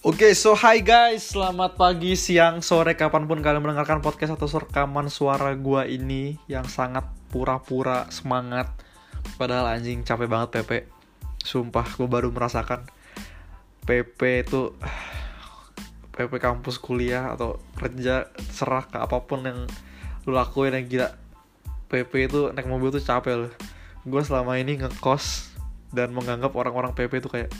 Oke, so hi guys, selamat pagi, siang, sore, kapan pun kalian mendengarkan podcast atau rekaman suara gua ini yang sangat pura-pura semangat. Padahal anjing capek banget PP. Sumpah, gue baru merasakan PP itu PP kampus kuliah atau kerja serah ke apa pun yang lu lakuin yang gila. PP itu naik mobil tuh capek loh. Gue selama ini ngekos dan menganggap orang-orang PP itu kayak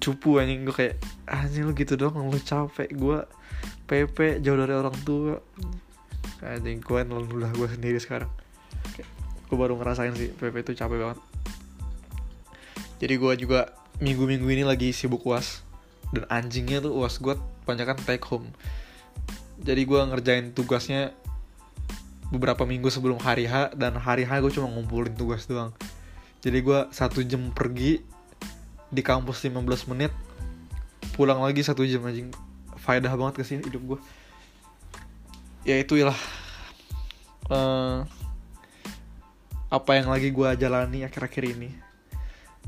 cupu anjing. Gue kayak anjing lu gitu doang lu capek. Gue PP jauh dari orang tua. Anjing gue udah gue sendiri sekarang. Gue baru ngerasain sih PP itu capek banget. Jadi gue juga minggu-minggu ini lagi sibuk uas dan anjingnya tuh uas gue banyak kan take home. Jadi gue ngerjain tugasnya beberapa minggu sebelum hari H dan hari H gue cuma ngumpulin tugas doang. Jadi gue satu jam pergi di kampus 15 menit pulang lagi satu jam anjing. Faedah banget ke sini hidup gue ya itu lah uh, apa yang lagi gue jalani akhir-akhir ini.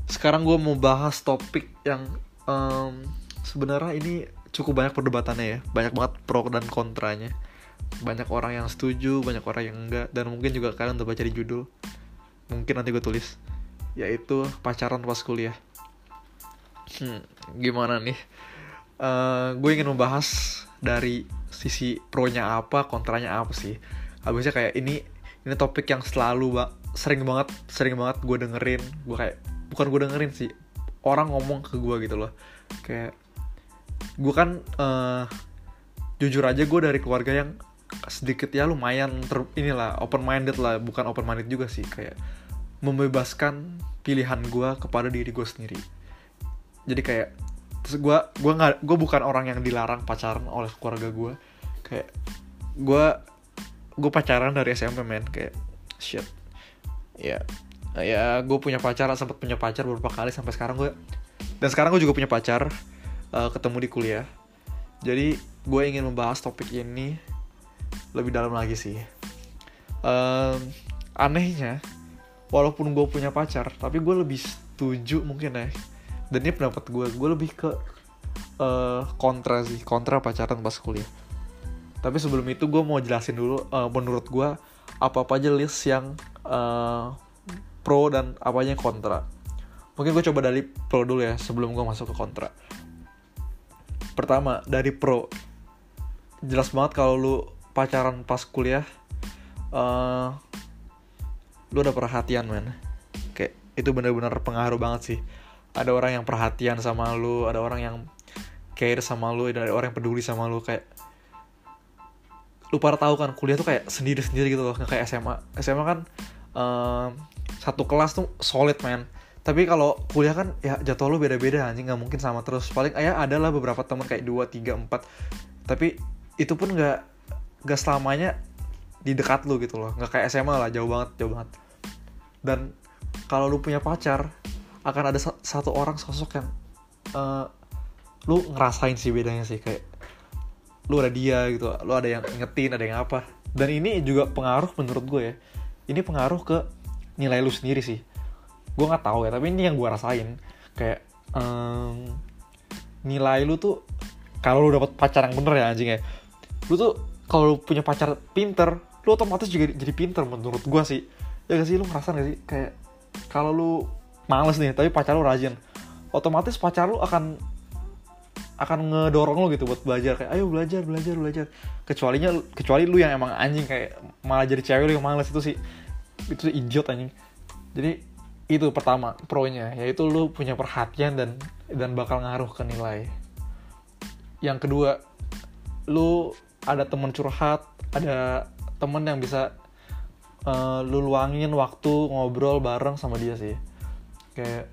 Sekarang gue mau bahas topik yang um, sebenarnya ini cukup banyak perdebatannya ya. Banyak banget pro dan kontranya. Banyak orang yang setuju banyak orang yang enggak. Dan mungkin juga kalian udah baca di judul. Mungkin nanti gue tulis. Yaitu pacaran pas kuliah hmm, gimana nih? Uh, eh, gue ingin membahas dari sisi pro-nya apa kontranya apa sih. Habisnya kayak ini ini topik yang selalu ba sering banget sering banget gue dengerin. Gue kayak bukan gue dengerin sih orang ngomong ke gue gitu loh. Kayak gue kan uh, jujur aja gue dari keluarga yang sedikit ya lumayan ter inilah open minded lah bukan open minded juga sih. Kayak membebaskan pilihan gue kepada diri gue sendiri jadi kayak terus gue gue nggak gue bukan orang yang dilarang pacaran oleh keluarga gue kayak gue gue pacaran dari SMP men. Kayak shit. Ya ya gue punya pacar sempat punya pacar beberapa kali sampai sekarang gue dan sekarang gue juga punya pacar uh, ketemu di kuliah. Jadi gue ingin membahas topik ini lebih dalam lagi sih. Um, anehnya walaupun gue punya pacar tapi gue lebih setuju mungkin ya dan ini pendapat gue gue lebih ke uh, kontra sih kontra pacaran pas kuliah. Tapi sebelum itu gue mau jelasin dulu uh, menurut gue apa apa aja list yang uh, pro dan apa aja yang kontra. Mungkin gue coba dari pro dulu ya sebelum gue masuk ke kontra. Pertama dari pro. Jelas banget kalau lu pacaran pas kuliah uh, lu udah perhatian man kayak itu bener-bener pengaruh banget sih ada orang yang perhatian sama lu ada orang yang care sama lu ada orang yang peduli sama lu kayak lu pada tahu kan kuliah tuh kayak sendiri sendiri gitu loh nggak kayak SMA SMA kan um, satu kelas tuh solid man tapi kalau kuliah kan ya jatuh lu beda-beda anjing nggak mungkin sama terus. Paling ya ada lah beberapa teman kayak dua tiga empat. Tapi itu pun nggak nggak selamanya di dekat lu gitu loh. Nggak kayak SMA lah jauh banget jauh banget. Dan kalau lu punya pacar akan ada satu orang sosok yang uh, lu ngerasain sih bedanya sih kayak lu ada dia gitu lu ada yang ingetin ada yang apa. Dan ini juga pengaruh menurut gue ya. Ini pengaruh ke nilai lu sendiri sih. Gue nggak tahu ya tapi ini yang gue rasain. Kayak um, nilai lu tuh kalau lu dapet pacar yang bener ya anjing ya. Lu tuh kalau lu punya pacar pinter lu otomatis juga jadi pinter menurut gue sih. Ya gak sih lu ngerasa gak sih? Kayak kalau lu males nih tapi pacar lu rajin. Otomatis pacar lu akan akan ngedorong lu gitu buat belajar. Kayak ayo belajar belajar belajar. Kecualinya kecuali lu yang emang anjing kayak malah jadi cewek lu yang males. Itu sih itu sih idiot anjing. Jadi itu pertama pro-nya. Yaitu lu punya perhatian dan dan bakal ngaruh ke nilai. Yang kedua lu ada temen curhat ada temen yang bisa uh, lu luangin waktu ngobrol bareng sama dia sih kayak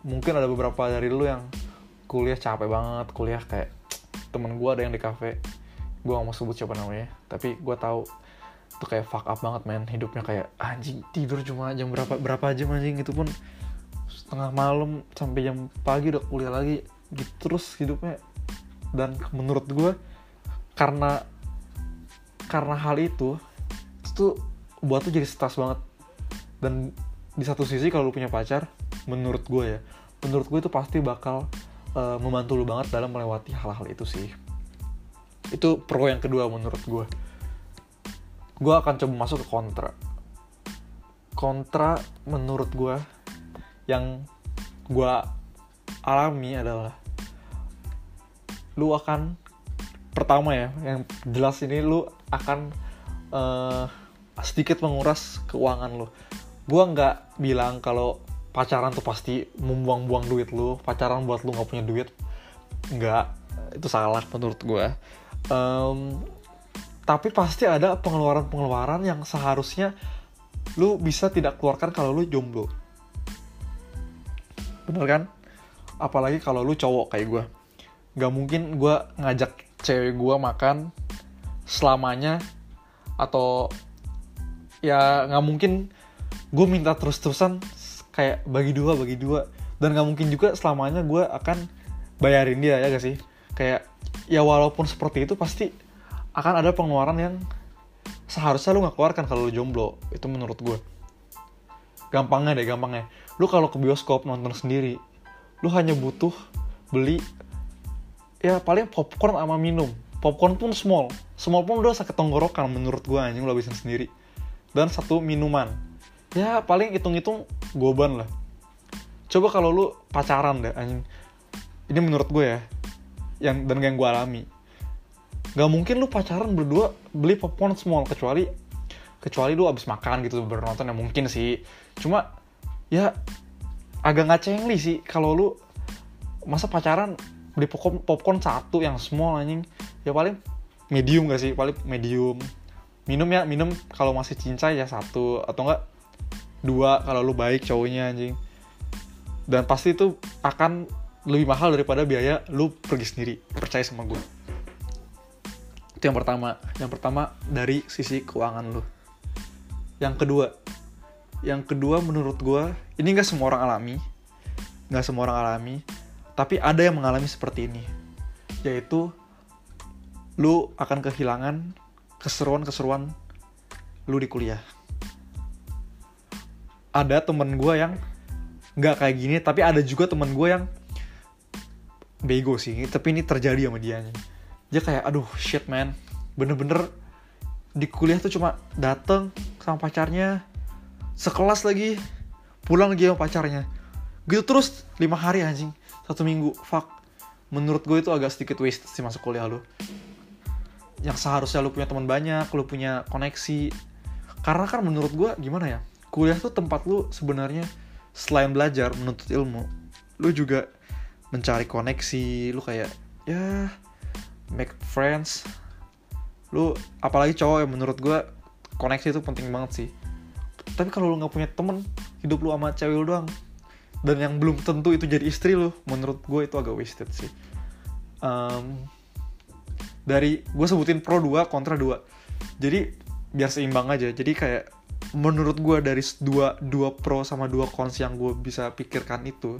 mungkin ada beberapa dari lu yang kuliah capek banget kuliah kayak temen gue ada yang di cafe. Gue gak mau sebut siapa namanya tapi gue tahu tuh kayak fuck up banget men. Hidupnya kayak anjing tidur cuma jam berapa berapa jam anjing itu pun. Setengah malam sampai jam pagi udah kuliah lagi gitu terus hidupnya. Dan menurut gue karena karena hal itu itu buat tuh jadi stres banget. Dan di satu sisi kalau lu punya pacar menurut gue ya menurut gue itu pasti bakal uh, membantu lu banget dalam melewati hal-hal itu sih. Itu pro yang kedua menurut gue gue akan coba masuk ke kontra. Kontra menurut gue yang gue alami adalah lu akan pertama ya yang jelas ini lu akan uh, sedikit menguras keuangan lu gue nggak bilang kalau pacaran tuh pasti membuang-buang duit lu pacaran buat lu nggak punya duit nggak. Itu salah menurut gue um, tapi pasti ada pengeluaran-pengeluaran yang seharusnya lu bisa tidak keluarkan kalau lu jomblo. Bener kan? Apalagi kalau lu cowok kayak gue nggak mungkin gue ngajak cewek gue makan selamanya atau ya nggak mungkin gue minta terus-terusan kayak bagi dua bagi dua. Dan nggak mungkin juga selamanya gue akan bayarin dia ya gak sih? Kayak ya walaupun seperti itu pasti akan ada pengeluaran yang seharusnya lu nggak keluarkan kalau lu jomblo. Itu menurut gue gampangnya deh gampangnya. Lu kalau ke bioskop nonton sendiri lu hanya butuh beli ya paling popcorn sama minum. Popcorn pun small. Small pun udah sakit tenggorokan menurut gue anjing lu habisin sendiri. Dan satu minuman ya paling hitung-hitung goban lah. Coba kalau lu pacaran deh anjing. Ini menurut gue ya yang dan yang gue alami. Nggak mungkin lu pacaran berdua beli popcorn small kecuali kecuali lu abis makan gitu bernonton ya mungkin sih. Cuma ya agak nggak cengli sih kalau lu masa pacaran beli popcorn, popcorn satu yang small anjing. Ya paling medium gak sih? Paling medium. Minum ya minum kalau masih cincai ya satu atau enggak dua kalau lu baik cowoknya anjing. Dan pasti itu akan lebih mahal daripada biaya lu pergi sendiri percaya sama gue itu yang pertama. Yang pertama dari sisi keuangan lu. Yang kedua yang kedua menurut gue ini gak semua orang alami gak semua orang alami tapi ada yang mengalami seperti ini. Yaitu lu akan kehilangan keseruan-keseruan lu di kuliah ada temen gue yang nggak kayak gini tapi ada juga temen gue yang bego sih tapi ini terjadi sama dia dia kayak aduh shit man. Bener-bener di kuliah tuh cuma dateng sama pacarnya sekelas lagi pulang lagi sama pacarnya. Gitu terus lima hari anjing. Satu minggu fuck. Menurut gue itu agak sedikit waste sih masuk kuliah lu. Yang seharusnya lu punya teman banyak lu punya koneksi. Karena kan menurut gue gimana ya kuliah tuh tempat lu sebenarnya selain belajar menuntut ilmu lu juga mencari koneksi lu kayak ya make friends. Lu apalagi cowok yang menurut gue koneksi itu penting banget sih. Tapi kalau lu nggak punya temen hidup lu sama cewek lu doang dan yang belum tentu itu jadi istri lu menurut gue itu agak wasted sih. Um, dari gue sebutin pro 2 kontra 2 jadi biar seimbang aja. Jadi kayak menurut gue dari dua dua pro sama dua cons yang gue bisa pikirkan itu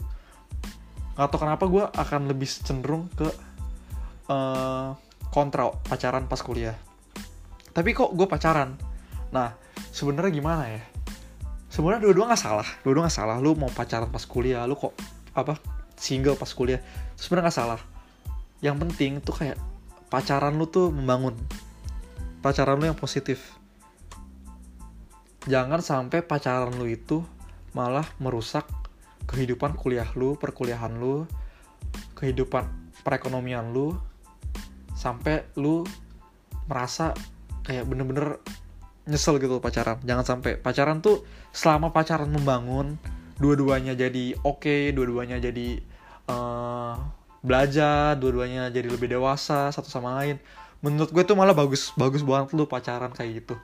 atau kenapa gue akan lebih cenderung ke uh, kontra pacaran pas kuliah. Tapi kok gue pacaran? Nah sebenarnya gimana ya? Sebenarnya dua-dua nggak salah dua-dua nggak salah. Lu mau pacaran pas kuliah lu kok apa single pas kuliah sebenarnya nggak salah. Yang penting tuh kayak pacaran lu tuh membangun. Pacaran lu yang positif jangan sampai pacaran lu itu malah merusak kehidupan kuliah lu, perkuliahan lu, kehidupan perekonomian lu, sampai lu merasa kayak bener-bener nyesel gitu pacaran. Jangan sampai pacaran tuh selama pacaran membangun, dua-duanya jadi oke, okay, dua-duanya jadi uh, belajar, dua-duanya jadi lebih dewasa satu sama lain. Menurut gue tuh malah bagus, bagus banget lu pacaran kayak gitu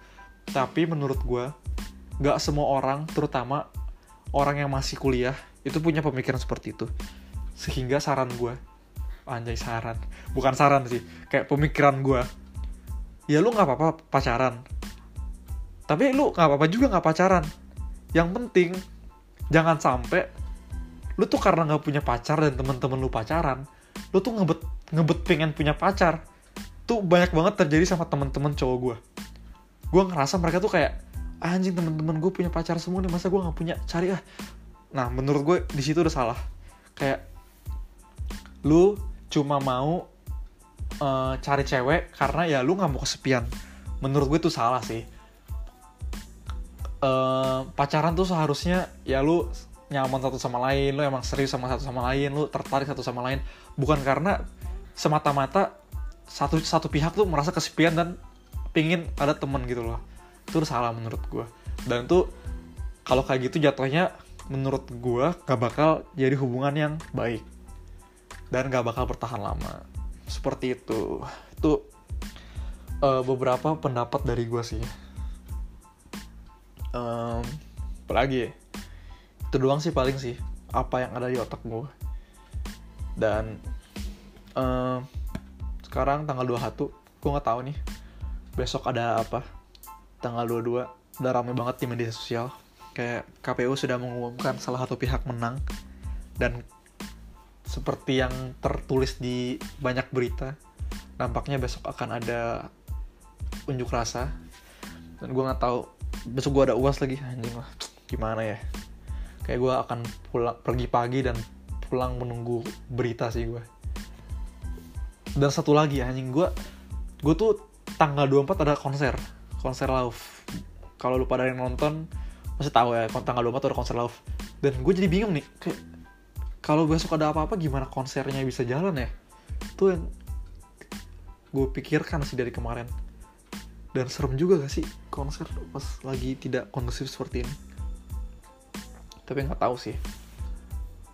tapi menurut gue gak semua orang terutama orang yang masih kuliah itu punya pemikiran seperti itu. Sehingga saran gue anjay saran bukan saran sih kayak pemikiran gue ya lu nggak apa-apa pacaran tapi lu nggak apa-apa juga nggak pacaran. Yang penting jangan sampai lu tuh karena nggak punya pacar dan temen-temen lu pacaran lu tuh ngebet ngebet pengen punya pacar. Tuh banyak banget terjadi sama temen-temen cowok gue gue ngerasa mereka tuh kayak anjing teman-teman gue punya pacar semua nih masa gue nggak punya? Cari ah. Nah menurut gue di situ udah salah. Kayak lu cuma mau uh, cari cewek karena ya lu nggak mau kesepian. Menurut gue itu salah sih. Uh, pacaran tuh seharusnya ya lu nyaman satu sama lain lu emang serius sama satu sama lain lu tertarik satu sama lain. Bukan karena semata-mata satu satu pihak tuh merasa kesepian dan pingin ada temen gitu loh. Itu salah menurut gue dan tuh kalau kayak gitu jatuhnya menurut gue gak bakal jadi hubungan yang baik. Dan gak bakal bertahan lama. Seperti itu. Itu uh, beberapa pendapat dari gue sih. Um, apalagi ya? itu doang sih paling sih apa yang ada di otak gue dan um, sekarang tanggal 21 gue nggak tahu nih besok ada apa? Tanggal 22 udah rame banget di media sosial. Kayak KPU sudah mengumumkan salah satu pihak menang. Dan seperti yang tertulis di banyak berita nampaknya besok akan ada unjuk rasa. Dan gue nggak tahu besok gue ada uas lagi. Anjing lah gimana ya? Kayak gue akan pulang pergi pagi dan pulang menunggu berita sih gue dan satu lagi anjing gue gue tuh tanggal 24 ada konser. Konser love kalau lu pada yang nonton masih tahu ya tanggal 24 ada konser love dan gue jadi bingung nih kayak kalau besok ada apa-apa gimana konsernya bisa jalan ya? Tuh yang gue pikirkan sih dari kemarin. Dan serem juga gak sih konser pas lagi tidak kondusif seperti ini? Tapi nggak tahu sih.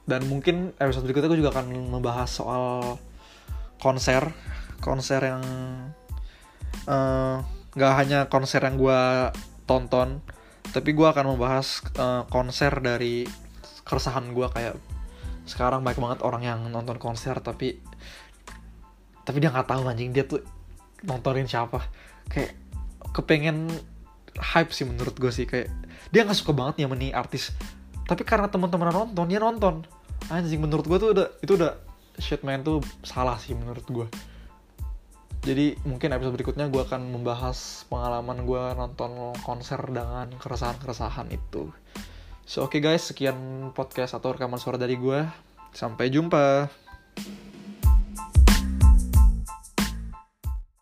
Dan mungkin episode berikutnya gue juga akan membahas soal konser. Konser yang uh, hanya konser yang gue tonton tapi gue akan membahas uh, konser dari keresahan gue kayak sekarang banyak banget orang yang nonton konser tapi tapi dia nggak tahu anjing dia tuh nontonin siapa. Kayak kepengen hype sih menurut gue sih kayak dia nggak suka banget nih artis. Tapi karena teman-teman nonton dia nonton. Anjing menurut gue tuh udah itu udah shit man tuh salah sih menurut gue jadi mungkin episode berikutnya gue akan membahas pengalaman gue nonton konser dengan keresahan-keresahan itu. So oke okay guys, sekian podcast atau rekaman suara dari gue. Sampai jumpa.